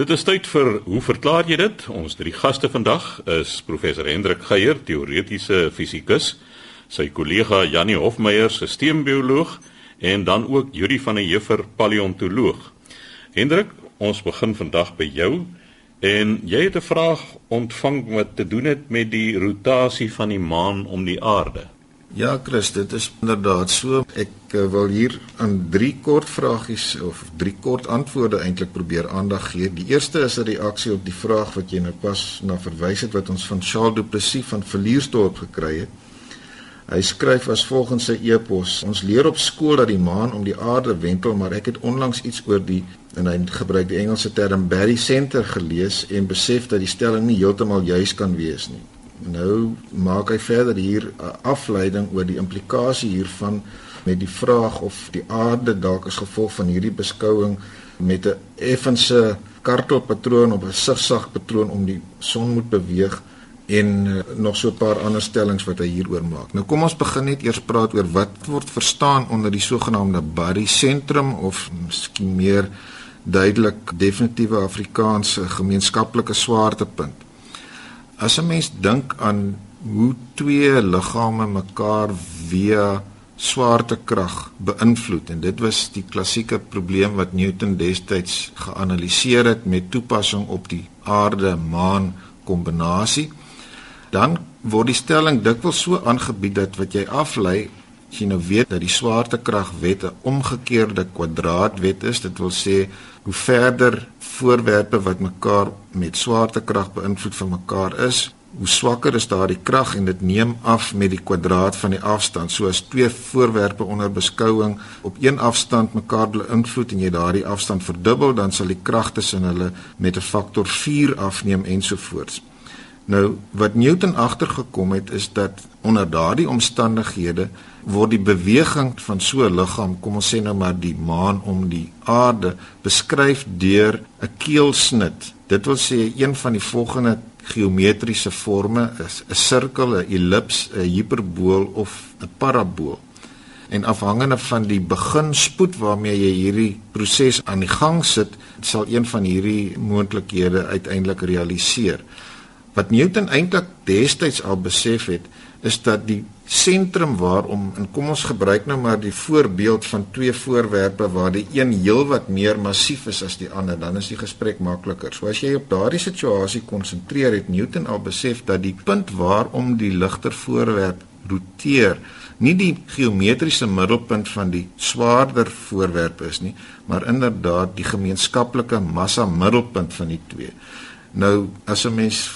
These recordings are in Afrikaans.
Dit is tyd vir hoe verklaar jy dit? Ons drie gaste vandag is professor Hendrik Geier, teoretiese fisikus, sy kollega Janie Hofmeyer, sisteembioloog en dan ook Juri van der Heever, paleontoloog. Hendrik, ons begin vandag by jou en jy het 'n vraag ontvang wat te doen het met die rotasie van die maan om die aarde. Ja, Chris, dit is inderdaad so. Ek uh, wil hier aan drie kort vragies of drie kort antwoorde eintlik probeer aandag gee. Die eerste is 'n reaksie op die vraag wat jy nou pas na verwys het wat ons van Charles Du Plessis van Verliersdorp gekry het. Hy skryf as volgens sy e-pos: Ons leer op skool dat die maan om die aarde wentel, maar ek het onlangs iets oor die en hy gebruik die Engelse term Barry Center gelees en besef dat die stelling nie heeltemal juis kan wees nie. Nou maak hy verder hier 'n afleiding oor die implikasie hiervan met die vraag of die aarde dalk as gevolg van hierdie beskouing met 'n effense kartelpatroon op 'n sigsagpatroon om die son moet beweeg en uh, nog so 'n paar ander stellings wat hy hieroor maak. Nou kom ons begin net eers praat oor wat word verstaan onder die sogenaamde barysentrum of miskien meer duidelik definitiewe Afrikaanse gemeenskaplike swaartepunt. As 'n mens dink aan hoe twee liggame mekaar via swaartekrag beïnvloed en dit was die klassieke probleem wat Newton destyds geanaliseer het met toepassing op die aarde-maan kombinasie dan word die stelling dikwels so aangebied dat wat jy aflei as jy nou weet dat die swaartekragwet 'n omgekeerde kwadraatwet is dit wil sê hoe verder voorwerpe wat mekaar met swaartekrag beïnvloed van mekaar is, hoe swakker is daardie krag en dit neem af met die kwadraat van die afstand. So as twee voorwerpe onder beskouing op een afstand mekaar beïnvloed en jy daardie afstand verdubbel, dan sal die krag tussen hulle met 'n faktor 4 afneem ensovoorts. Nou wat Newton agtergekom het is dat onder daardie omstandighede word die beweging van so 'n liggaam, kom ons sê nou maar die maan om die aarde, beskryf deur 'n keelsnit. Dit wil sê een van die volgende geometriese forme is 'n sirkel, 'n ellips, 'n hiperbool of 'n parabool. En afhangende van die beginspoed waarmee jy hierdie proses aan die gang sit, sal een van hierdie moontlikhede uiteindelik realiseer. Wat Newton eintlik destyds al besef het, is dat die sentrum waarom en kom ons gebruik nou maar die voorbeeld van twee voorwerpe waar die een heelwat meer massief is as die ander, dan is die gesprek makliker. So as jy op daardie situasie konsentreer, het Newton al besef dat die punt waarom die ligter voorwerp roteer, nie die geometriese middelpunt van die swaarder voorwerp is nie, maar inderdaad die gemeenskaplike massa middelpunt van die twee. Nou as 'n mens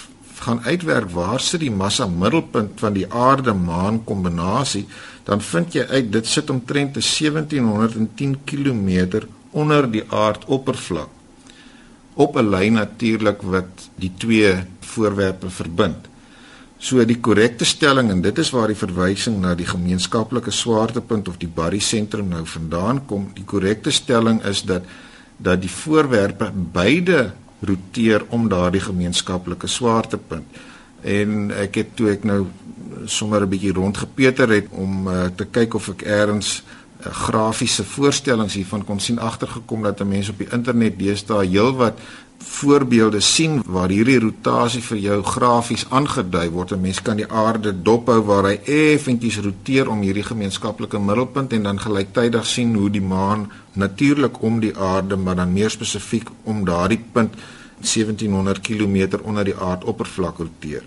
gaan uitwerk waar sit die massa middelpunt van die aarde-maan kombinasie, dan vind jy uit dit sit omtrent 1710 km onder die aardoppervlak op 'n lyn natuurlik wat die twee voorwerpe verbind. So die korrekte stelling en dit is waar die verwysing na die gemeenskaplike swaartepunt of die barysentrum nou vandaan kom. Die korrekte stelling is dat dat die voorwerpe beide roteer om daardie gemeenskaplike swaartepunt. En ek het toe ek nou sommer 'n bietjie rondgepeter het om uh, te kyk of ek eers uh, grafiese voorstellings hiervan kon sien agtergekom dat mense op die internet deesdae heelwat voorbeelde sien waar hierdie rotasie vir jou grafies aangedui word. 'n Mens kan die aarde dophou waar hy effentjies roteer om hierdie gemeenskaplike middelpunt en dan gelyktydig sien hoe die maan natuurlik om die aarde, maar dan meer spesifiek om daardie punt 1700 km onder die aardoppervlak roteer.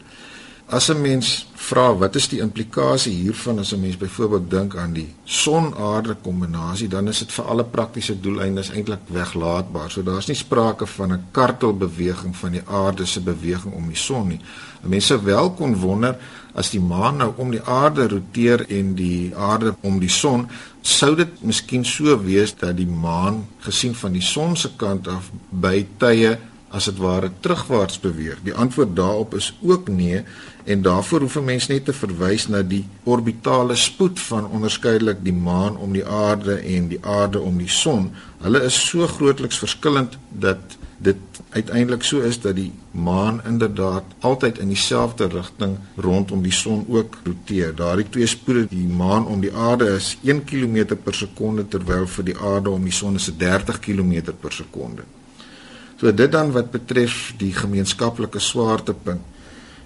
As 'n mens vra wat is die implikasie hiervan as 'n mens byvoorbeeld dink aan die son-aarde kombinasie, dan is dit vir alle praktiese doeleindes eintlik weglaatbaar. So daar's nie sprake van 'n kartelbeweging van die aarde se beweging om die son nie. Mense wel kon wonder as die maan nou om die aarde roteer en die aarde om die son, sou dit miskien so wees dat die maan gesien van die son se kant af by tye as dit ware terugwaarts beweeg? Die antwoord daarop is ook nee en daarvoor hoef 'n mens net te verwys na die orbitale spoed van onderskeidelik die maan om die aarde en die aarde om die son. Hulle is so grootliks verskillend dat dit uiteindelik so is dat die maan inderdaad altyd in dieselfde rigting rondom die son ook roteer. Daardie twee spoede, die maan om die aarde is 1 km per sekonde terwyl vir die aarde om die son is 30 km per sekonde. So dit dan wat betref die gemeenskaplike swaartepunt.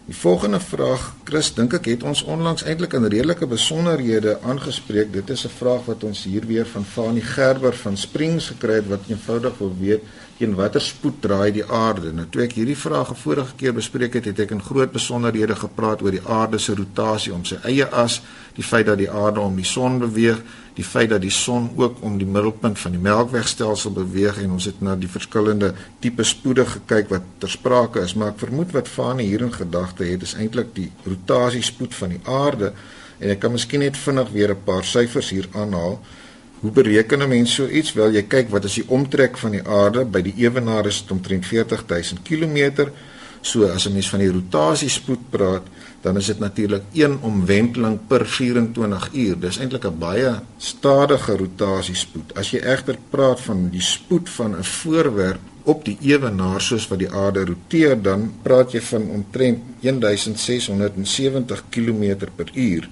Die volgende vraag, Chris, dink ek het ons onlangs eintlik in redelike besonderhede aangespreek. Dit is 'n vraag wat ons hier weer van Fanie Gerber van Springs gekry het wat eenvoudig wil weet teen watter spoed draai die aarde. Nou toe ek hierdie vraag 'n vorige keer bespreek het, het ek in groot besonderhede gepraat oor die aarde se rotasie om sy eie as, die feit dat die aarde om die son beweeg, die feit dat die son ook om die middelpunt van die Melkwegstelsel beweeg en ons het na die verskillende tipe spoede gekyk wat ter sprake is, maar ek vermoed wat Fanie hier in gedagte het is eintlik die rotasiespoed van die aarde en ek kan miskien net vinnig weer 'n paar syfers hier aanhaal. Hoe bereken 'n mens so iets? Wel jy kyk wat is die omtrek van die aarde by die ewenaar is dit omtrent 40000 km. So as 'n mens van die rotasiespoed praat, dan is dit natuurlik 1 omwenteling per 24 uur. Dis eintlik 'n baie stadige rotasiespoed. As jy egter praat van die spoed van 'n voorwerp op die ewenaar soos wat die aarde roteer, dan praat jy van omtrent 1670 km per uur.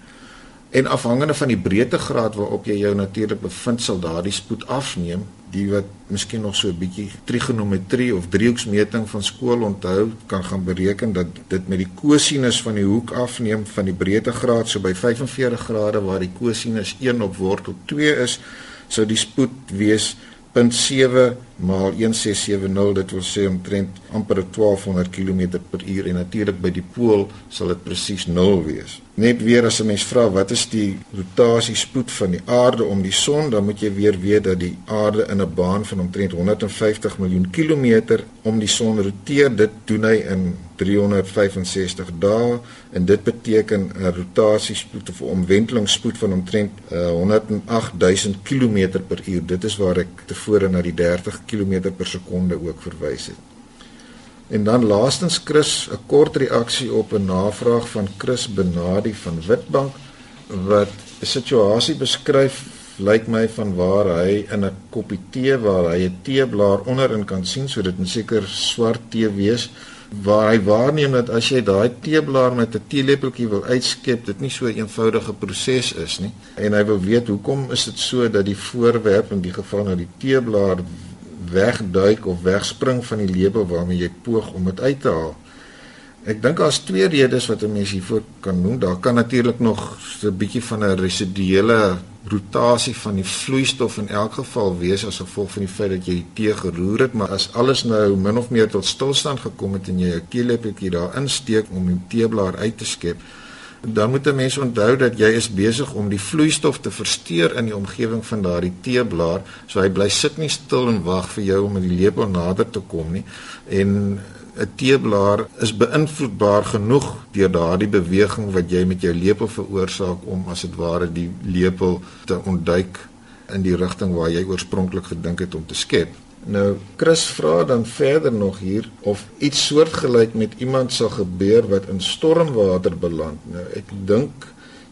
En afhangende van die breedtegraad waarop jy jou natuurlik bevind, sal daardie spoed afneem. Die wat miskien nog so 'n bietjie trigonometrie of driehoeksmeting van skool onthou, kan gaan bereken dat dit met die kosinus van die hoek afneem van die breedtegraad so by 45 grade waar die kosinus 1 op wortel 2 is, sou die spoed wees 0.7 maal 1670 dit wil sê omtrent amper 1200 km per uur en natuurlik by die pool sal dit presies 0 wees. Net weer as 'n mens vra wat is die rotasiespoed van die aarde om die son, dan moet jy weer weet dat die aarde in 'n baan van omtrent 150 miljoen kilometer om die son roteer. Dit doen hy in 365 dae en dit beteken 'n rotasiespoed of omwentelingsspoed van omtrent uh, 108000 km per uur. Dit is waar ek tevore na die 30 km per sekonde ook verwys het. En dan laastens Chris 'n kort reaksie op 'n navraag van Chris Benadi van Witbank wat 'n situasie beskryf lyk my van waar hy in 'n koppie tee waar hy 'n teeblaar onderin kan sien so dit moet seker swart tee wees waar hy waarneem dat as jy daai teeblaar met 'n teelepeltjie wil uitskep dit nie so 'n eenvoudige proses is nie en hy wil weet hoekom is dit so dat die voorwerp in die geval nou die teeblaar wegduik of wegspring van die lepel waarmee jy poog om dit uit te haal. Ek dink daar's twee redes wat 'n mens hiervoor kan noem. Daar kan natuurlik nog 'n bietjie van 'n residuele rotasie van die vloeistof in elk geval wees as gevolg van die feit dat jy die tee geroer het, maar as alles nou min of meer tot stilstand gekom het en jy 'n teelepeltjie daar insteek om die teeblaar uit te skep, dan moet 'n mens onthou dat jy is besig om die vloeistof te versteur in die omgewing van daardie teeblaar, so hy bly sit nie stil en wag vir jou om in die lepel nader te kom nie. En 'n teeblaar is beïnvloedbaar genoeg deur daardie beweging wat jy met jou lepel veroorsaak om as dit ware die lepel te ontduik in die rigting waar jy oorspronklik gedink het om te skep. Nou Chris vra dan verder nog hier of iets soortgelyk met iemand sal gebeur wat in stormwater beland. Nou ek dink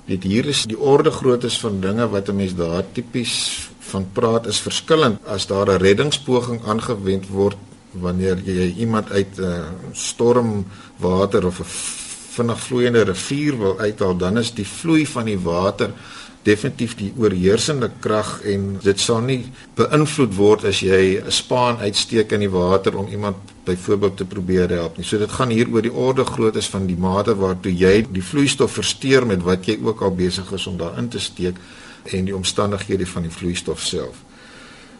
dit hier is die orde groottes van dinge wat 'n mens daar tipies van praat is verskillend as daar 'n reddingspoging aangewend word wanneer jy iemand uit 'n uh, stormwater of 'n vinnig vloeiende rivier wil uithaal dan is die vloei van die water definitief die oorheersende krag en dit sal nie beïnvloed word as jy 'n spaan uitsteek in die water om iemand byvoorbeeld te probeer help nie. So dit gaan hier oor die orde groottes van die mate waartoe jy die vloeistof versteur met wat jy ook al besig is om daarin te steek en die omstandighede van die vloeistof self.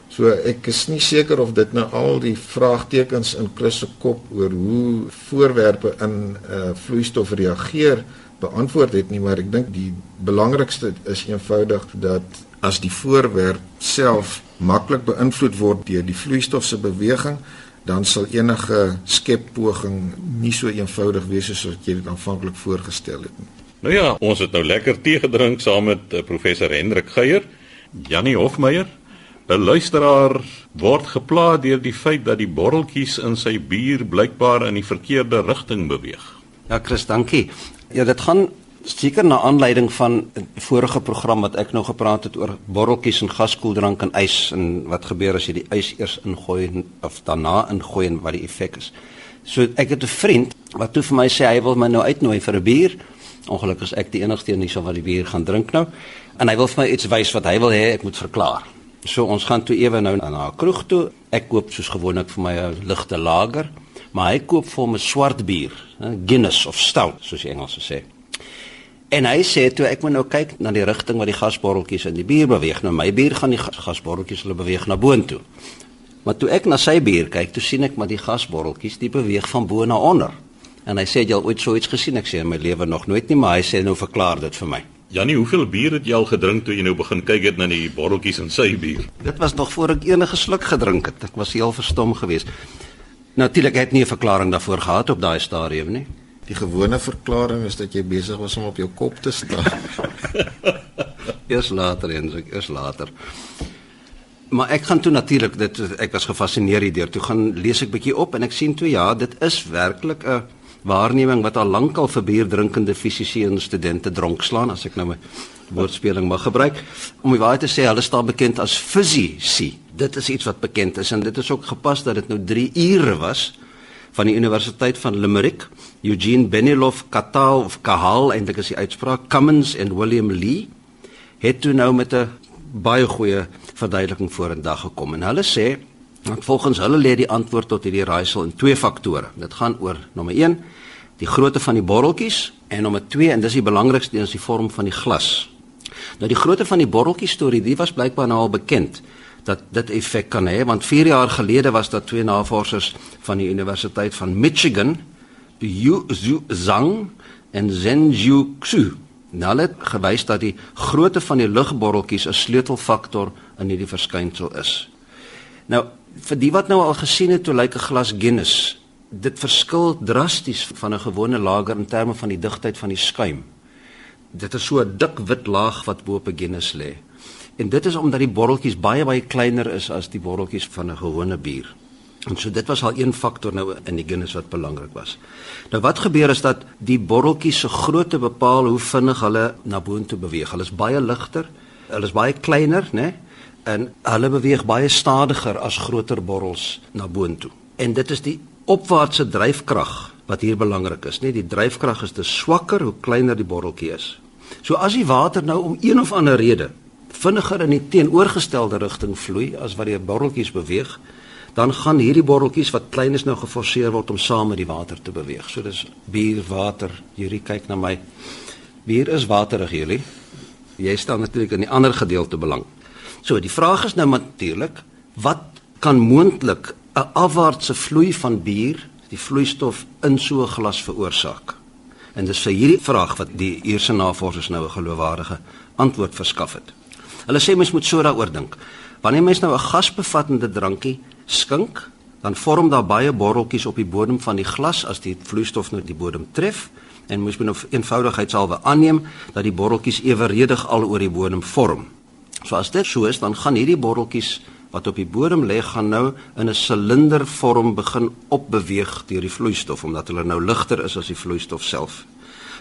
So ek is nie seker of dit nou al die vraagtekens in Chris se kop oor hoe voorwerpe in uh, vloeistof reageer beantwoord het nie, maar ek dink die belangrikste is eenvoudig dat as die voorwerp self maklik beïnvloed word deur die vloeistof se beweging, dan sal enige skeppoging nie so eenvoudig wees soos wat jy dit aanvanklik voorgestel het nie. Nou ja, ons het nou lekker tee gedrink saam met uh, professor Hendrik Geier, Jannie Hofmeyer. 'n Luisteraar word gepla deur die feit dat die botteltjies in sy bier blykbaar in die verkeerde rigting beweeg. Ja, Chris, dankie. Ja, dit gaan seker na aanleiding van 'n vorige program wat ek nou gepraat het oor botteltjies en gaskoeldrank en ys en wat gebeur as jy die ys eers ingooi of daarna ingooi en wat die effek is. So ek het 'n vriend wat toe vir my sê hy wil my nou uitnooi vir 'n bier. Ongelukkig is ek die enigste een hierso wat die bier gaan drink nou. En hy wil vir my iets wys wat hy wil hê ek moet verklaar. So ons gaan toe ewe nou na 'n kroeg toe. Ek koop soos gewoonlik vir my 'n ligte lager, maar hy koop vir 'n swart bier, Guinness of stout, soos die Engelse sê. En hy sê toe ek moet nou kyk na die rigting wat die gasbotteltjies in die bier beweeg. Nou my bier gaan die gasbotteltjies hulle beweeg na boontoe. Maar toe ek na sy bier kyk, toe sien ek maar die gasbotteltjies die beweeg van bo na onder. En hy sê jy al ooit so iets gesien? Ek sê in my lewe nog nooit nie, maar hy sê nou verklaar dit vir my. Jannie, hoeveel bier het jy al gedrink toe jy nou begin kyk het na die botteltjies in sy bier? Dit was nog voor ek enige sluk gedrink het. Ek was heel verstom geweest. Natuurlik het nie 'n verklaring daarvoor gehad op daai stadium nie. Die gewone verklaring is dat jy besig was om op jou kop te staan. eers later en so eers later. Maar ek gaan toe natuurlik dit ek was gefassineer hierdeur. Toe gaan lees ek bietjie op en ek sien toe ja, dit is werklik 'n waarneming wat al lankal vir bierdrinkende fisiese en studente dronk slaan as ek nou 'n woordspeling mag gebruik. Om die waarheid te sê, hulle staan bekend as fisici. Dit is iets wat bekend is en dit is ook gepas dat dit nou 3 ure was van die Universiteit van Limerick, Eugene Benilov Katal of Kahal eintlik is die uitspraak Cummins en William Lee het toe nou met 'n baie goeie verduideliking vorendag gekom en hulle sê dat volgens hulle lê die antwoord tot hierdie raaisel in twee faktore. Dit gaan oor nommer 1 die grootte van die botteltjies en nommer 2 en dis die belangrikste is die vorm van die glas. Nou die grootte van die botteltjie storie, dit was blykbaar nou al bekend dat dit effek kan hê want 4 jaar gelede was daar twee navorsers van die Universiteit van Michigan, Yu Zhang en Zhen Zhu Xu. Nou hulle het gewys dat die grootte van die lugbotteltjies 'n sleutelfaktor in hierdie verskynsel is. Nou vir die wat nou al gesien het hoe lyk 'n glas Guinness dit verskil drasties van 'n gewone lager in terme van die digtheid van die skuim. Dit is so 'n dik wit laag wat bo op 'n Guinness lê. En dit is omdat die botteltjies baie baie kleiner is as die botteltjies van 'n gewone bier. En so dit was al een faktor nou in die Guinness wat belangrik was. Nou wat gebeur is dat die botteltjies se grootte bepaal hoe vinnig hulle na boontoe beweeg. Hulle is baie ligter, hulle is baie kleiner, né? En hulle beweeg baie stadiger as groter bottels na boontoe. En dit is die opwaartse dryfkrag wat hier belangrik is, nee, die dryfkrag is te swakker hoe kleiner die botteltjie is. So as die water nou om een of ander rede vinniger in die teenoorgestelde rigting vloei as wat die botteltjies beweeg, dan gaan hierdie botteltjies wat klein is nou geforseer word om saam met die water te beweeg. So dis bier, water, hierdie kyk na my. Bier is waterig hierdie. Jy staan natuurlik in die ander gedeelte belang. So die vraag is nou natuurlik, wat kan moontlik 'n afwaartse vloei van bier die vloeistof in so 'n glas veroorsaak. En dis vir hierdie vraag wat die eerste navorsers nou 'n geloofwaardige antwoord verskaf het. Hulle sê mens moet so daaroor dink. Wanneer mens nou 'n gasbevattende drankie skink, dan vorm daar baie borreltjies op die bodem van die glas as die vloeistof nou die bodem tref en mens moet nou eenvoudigheidshalwe aanneem dat die borreltjies eweredig al oor die bodem vorm. So as dit so is, dan gaan hierdie borreltjies wat op die bodem lê gaan nou in 'n silindervorm begin opbeweeg deur die vloeistof omdat hulle nou ligter is as die vloeistof self.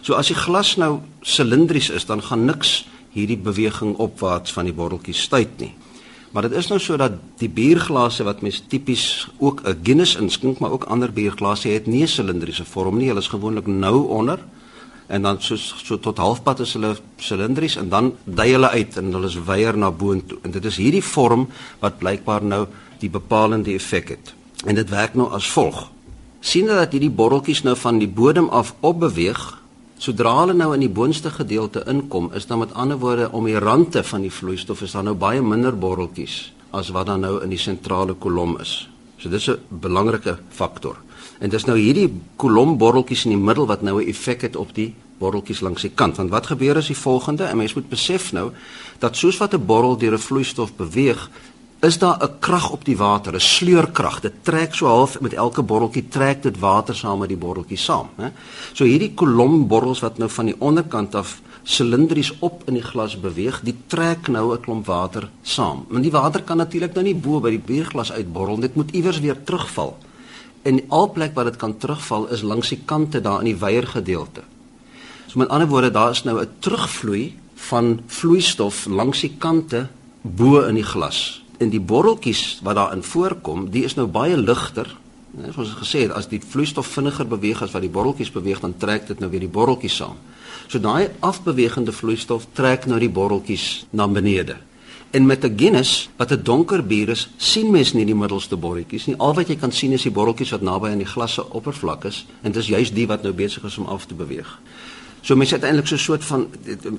So as die glas nou silindries is, dan gaan niks hierdie beweging opwaarts van die botteltjie stuit nie. Maar dit is nou so dat die bierglase wat mens tipies ook 'n Guinness inskink, maar ook ander bierglase het nie 'n silindriese vorm nie. Hulle is gewoonlik nou onder en dan so so tot halfpad is hulle silindries en dan dui hulle uit en hulle is weier na boontoe. En dit is hierdie vorm wat blykbaar nou die bepalende effek het. En dit werk nou as volg. Sien dat hierdie botteltjies nou van die bodem af opbeweeg sodra hulle nou in die boonste gedeelte inkom is dan met ander woorde om die rande van die vloeistof is daar nou baie minder botteltjies as wat dan nou in die sentrale kolom is. So dis 'n belangrike faktor En dis nou hierdie kolombotteltjies in die middel wat nou 'n effek het op die botteltjies langs die kant. Want wat gebeur is die volgende, en mens moet besef nou dat soos wat 'n bottel deur 'n vloeistof beweeg, is daar 'n krag op die water, 'n sleurkrag. Dit trek so half met elke botteltjie trek dit water saam met die botteltjie saam, hè. So hierdie kolombottels wat nou van die onderkant af silindries op in die glas beweeg, die trek nou 'n klomp water saam. Want die water kan natuurlik nou nie bo by die bierglas uitborrel, dit moet iewers weer terugval en al plek waar dit kan terugval is langs die kante daar in die weier gedeelte. So met ander woorde daar is nou 'n terugvloei van vloeistof langs die kante bo in die glas. En die borreltjies wat daarin voorkom, die is nou baie ligter. Net soos gesê het, as die vloeistof vinniger beweeg as wat die borreltjies beweeg, dan trek dit nou weer die borreltjies saam. So daai afbewegende vloeistof trek nou die borreltjies na benede. En met 'n Guinness wat 'n donker bier is, sien mens nie die middelste borreltjies nie. Al wat jy kan sien is die borreltjies wat naby aan die glas se oppervlak is en dit is juist die wat nou besig is om af te beweeg. So mens het eintlik so 'n soort van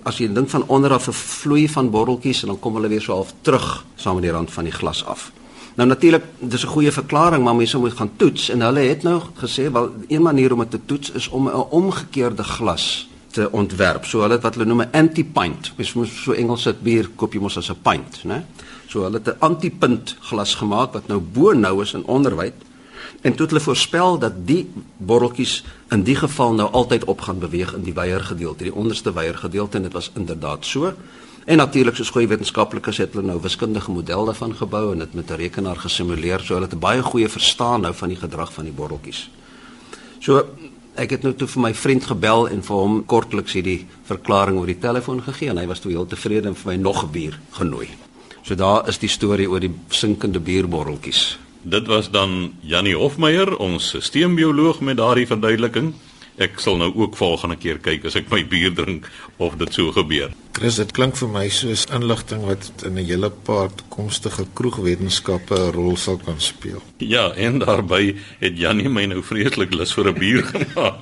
as jy dink van onder af 'n vloei van borreltjies en dan kom hulle weer so half terug saam met die rand van die glas af. Nou natuurlik, dis 'n goeie verklaring, maar mense moet gaan toets en hulle het nou gesê wel een manier om dit te toets is om 'n omgekeerde glas te ontwerp. So hulle het wat hulle noem 'n anti-pint. Mens moet so Engels dit bier koop jy mos as 'n pint, né? So hulle het 'n anti-pint glas gemaak wat nou bo nou is en onderwyd. En toe het hulle voorspel dat die borreltjies in die geval nou altyd op gaan beweeg in die weier gedeelte, die onderste weier gedeelte en dit was inderdaad so. En natuurlik soos goeie wetenskaplikes het hulle nou wiskundige model daarvan gebou en dit met 'n rekenaar gesimuleer so hulle het 'n baie goeie verstaan nou van die gedrag van die borreltjies. So ek het nou toe vir my vriend gebel en vir hom kortliks hierdie verklaring oor die telefoon gegee en hy was toe heel tevrede en vir my nog 'n bier genooi. So daar is die storie oor die sinkende bierborreltjies. Dit was dan Jannie Hofmeyer, ons sisteembioloog met daardie verduideliking. Ek sal nou ook volgende keer kyk as ek my bier drink of dit so gebeur. Chris, dit klink vir my soos inligting wat in 'n hele paar toekomstige kroegwetenskappe 'n rol sal kan speel. Ja, en daarbey het Jannie my nou vreeslik lus vir 'n bier gemaak.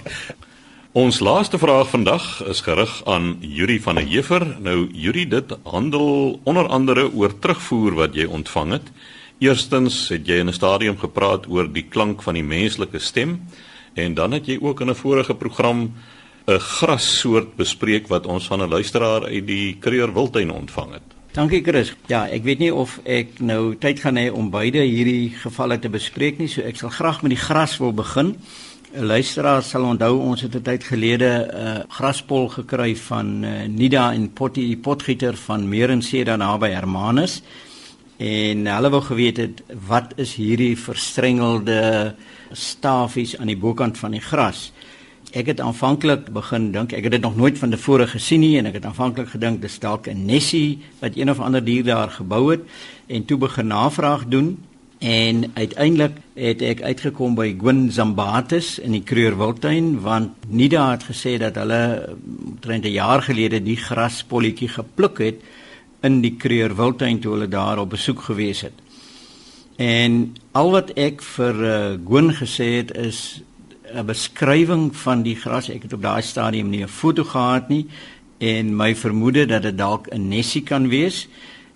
Ons laaste vraag vandag is gerig aan Yuri van der Heever. Nou Yuri, dit handel onder andere oor terugvoer wat jy ontvang het. Eerstens het jy in 'n stadium gepraat oor die klank van die menslike stem. En dan het jy ook in 'n vorige program 'n grassoort bespreek wat ons van 'n luisteraar uit die Kreur Wildtuin ontvang het. Dankie Chris. Ja, ek weet nie of ek nou tyd gaan hê om beide hierdie gevalle te bespreek nie, so ek sal graag met die gras wil begin. 'n Luisteraar sal onthou ons het 'n tyd gelede 'n uh, graspol gekry van uh, Nida en Potty Potgieter van Meerensee daar naby Hermanus. En hulle wou geweet het wat is hierdie verstrengelde stafies aan die bokant van die gras. Ek het aanvanklik begin dink, ek het dit nog nooit van tevore gesien nie en ek het aanvanklik gedink dis dalk 'n nessie wat een of ander dier daar gebou het en toe begin navraag doen en uiteindelik het ek uitgekom by Gwyn Zambatis in die Kreur Wildtuin want Nida het gesê dat hulle omtrent 'n jaar gelede die graspolletjie gepluk het in die Kreur Wildtuin toe hulle daar op besoek gewees het. En al wat ek vir uh, Gwyn gesê het is 'n beskrywing van die gras. Ek het op daai stadium nie 'n foto gehad nie en my vermoede dat dit dalk 'n nessie kan wees.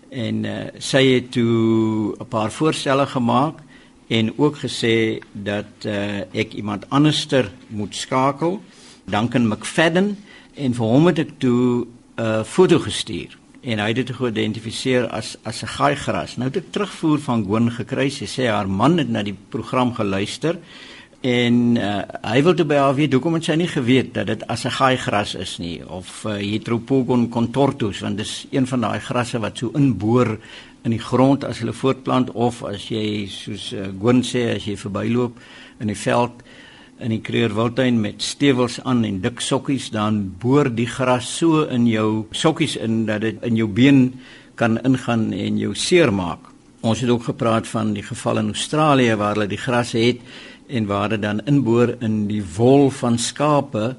En uh, sy het toe 'n paar voorstelle gemaak en ook gesê dat uh, ek iemand anderster moet skakel, Duncan McFadden en vir hom het ek toe 'n uh, foto gestuur en hy het dit geïdentifiseer as as 'n gaaigras. Nou het ek terugvoer van Gwyn gekry. Sy sê haar man het na die program geluister en uh, hy wil toe by haar weet hoekom het sy nie geweet dat dit as 'n gaaigras is nie of uh, Heteropogon contortus want dis een van daai grasse wat so inboor in die grond as hulle voortplant of as jy soos uh, Gwyn sê as jy verbyloop in die veld in die Kreurwildtuin met stewels aan en dik sokkies dan boor die gras so in jou sokkies in dat dit in jou been kan ingaan en jou seermaak. Ons het ook gepraat van die geval in Australië waar hulle die gras het en waar dit dan inboor in die wol van skape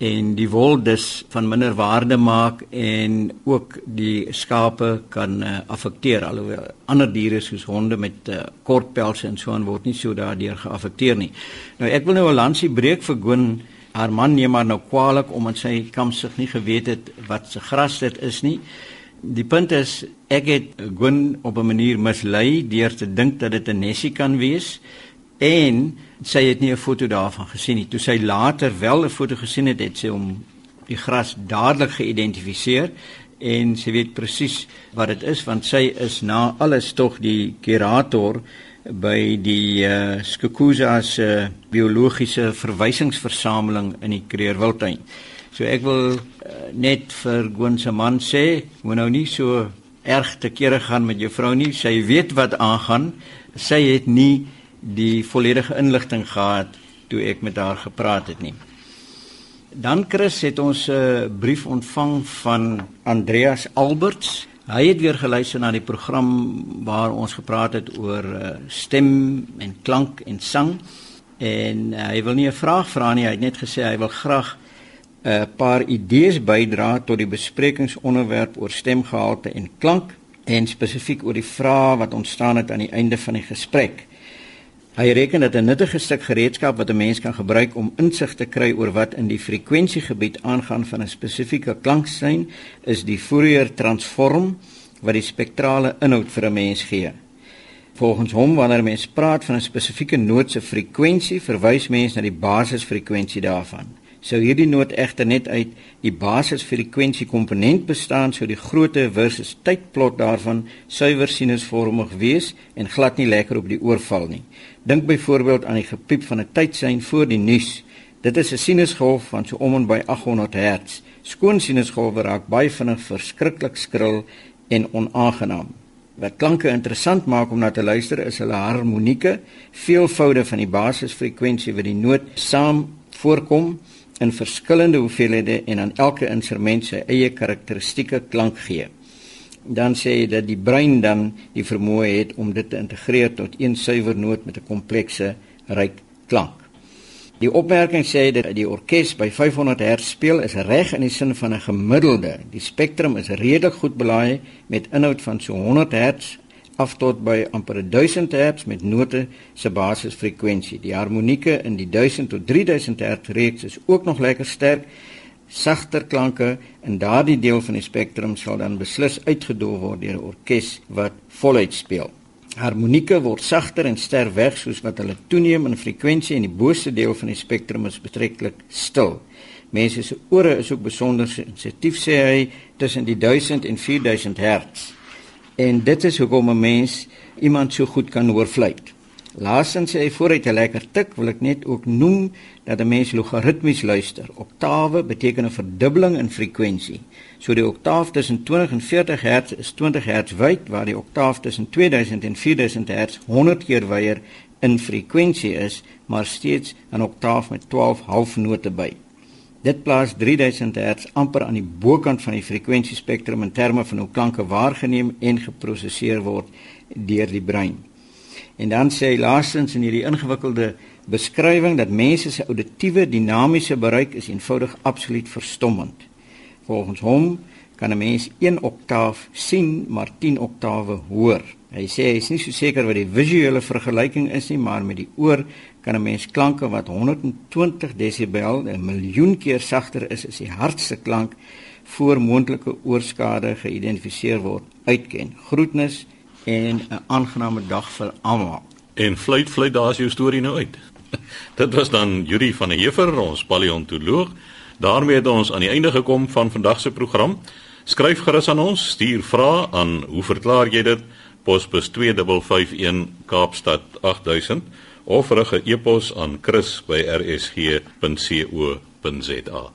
en die wol dus van minder waarde maak en ook die skape kan uh, affekteer alhoewel ander diere soos honde met uh, kort pelse en so aan word nie so daardeur geaffekteer nie. Nou ek wil nou 'n lansie breek vir Gwyn. Haar man neem maar nou kwaliek omdat sy kamsig nie geweet het wat se gras dit is nie. Die punt is ek het Gwyn op 'n manier mislei deur te dink dat dit 'n nessie kan wees en sy het nie 'n foto daarvan gesien nie. Toe sy later wel 'n foto gesien het, het sy hom die gras dadelik geïdentifiseer en sy weet presies wat dit is want sy is na alles tog die kurator by die uh, Skukuza se uh, biologiese verwysingsversameling in die Kreerwildtuin. So ek wil uh, net vir Gwyn se man sê, moet nou nie so erg te kere gaan met jou vrou nie. Sy weet wat aangaan. Sy het nie die volledige inligting gehad toe ek met haar gepraat het nie. Dan Chris het ons 'n uh, brief ontvang van Andreas Alberts. Hy het weer geluister na die program waar ons gepraat het oor uh, stem en klank en sang en uh, hy wil nie 'n vraag vra nie, hy het net gesê hy wil graag 'n uh, paar idees bydra tot die besprekingsonderwerp oor stemgehalte en klank en spesifiek oor die vrae wat ontstaan het aan die einde van die gesprek. Hy reken dat 'n nuttige stuk gereedskap wat 'n mens kan gebruik om insig te kry oor wat in die frekwensiegebied aangaan van 'n spesifieke klanksyn is die Fourier transform wat die spektrale inhoud vir 'n mens gee. Volgens hom wanneer mens praat van 'n spesifieke noot se frekwensie, verwys mens na die basisfrekwensie daarvan. Sou hierdie noot egter net uit die basisfrekwensie komponent bestaan, sou die grootte versus tydplot daarvan suiwer sinusvormig wees en glad nie lekker op die oor val nie. Dink byvoorbeeld aan die gepiep van 'n tydsein voor die nuus. Dit is 'n sinusgolf van so om en by 800 Hz. Skoon sinusgolwe raak baie vinnig verskriklik skril en onaangenaam. Wat klanke interessant maak om na te luister is hulle harmonieke, veelvoude van die basisfrekwensie wat die noot saam voorkom in verskillende hoeveelhede en aan elke instrument sy eie karakteristieke klank gee dan sê hy dat die brein dan die vermoë het om dit te integreer tot een suiwer noot met 'n komplekse ryk klank. Die opmerking sê dat die orkes by 500 Hz speel is reg in die sin van 'n gemiddelde. Die spektrum is redelik goed belaai met inhoud van so 100 Hz af tot by amper 1000 Hz met note se basisfrekwensie. Die harmonieke in die 1000 tot 3000 Hz reeks is ook nog lekker sterk sagter klanke in daardie deel van die spektrum sal dan beslis uitgedoen word deur 'n orkes wat voluit speel. Harmonieke word sagter en ster weg soos wat hulle toeneem in frekwensie en die boonste deel van die spektrum is betreklik stil. Mense se ore is ook besonder sensitief sê hy tussen die 1000 en 4000 Hz. En dit is hoekom 'n mens iemand so goed kan hoor fluit. Laastens sê hy vooruit 'n lekker tik, wil ek net ook noem dat 'n mens logaritmies luister. Oktawe beteken 'n verdubbeling in frekwensie. So die oktaaf tussen 20 en 40 Hz is 20 Hz wyd, waar die oktaaf tussen 2000 en 4000 Hz 100 keer wyer in frekwensie is, maar steeds 'n oktaaf met 12 halfnote by. Dit plaas 3000 Hz amper aan die bokant van die frekwensiespektrum in terme van hoe klanke waargeneem en geprosesseer word deur die brein. En dan sê hy laastens in hierdie ingewikkelde beskrywing dat mense se auditiewe dinamiese bereik is eenvoudig absoluut verstommend. Volgens hom kan 'n mens 1 oktaaf sien, maar 10 oktawe hoor. Hy sê hy is nie so seker wat die visuele vergelyking is nie, maar met die oor kan 'n mens klanke wat 120 desibel, 'n miljoen keer sagter is as die hardste klank voor moontlike oorskade geïdentifiseer word, uitken. Groetnis en 'n aangename dag vir almal. En fluit fluit daar is jou storie nou uit. Dit was dan Yuri van der Heever, ons paleontoloog. Daarmee het ons aan die einde gekom van vandag se program. Skryf gerus aan ons, stuur vrae aan hoe verklaar jy dit? Posbus 2551 Kaapstad 8000 of rig 'n e-pos aan chris@rsg.co.za.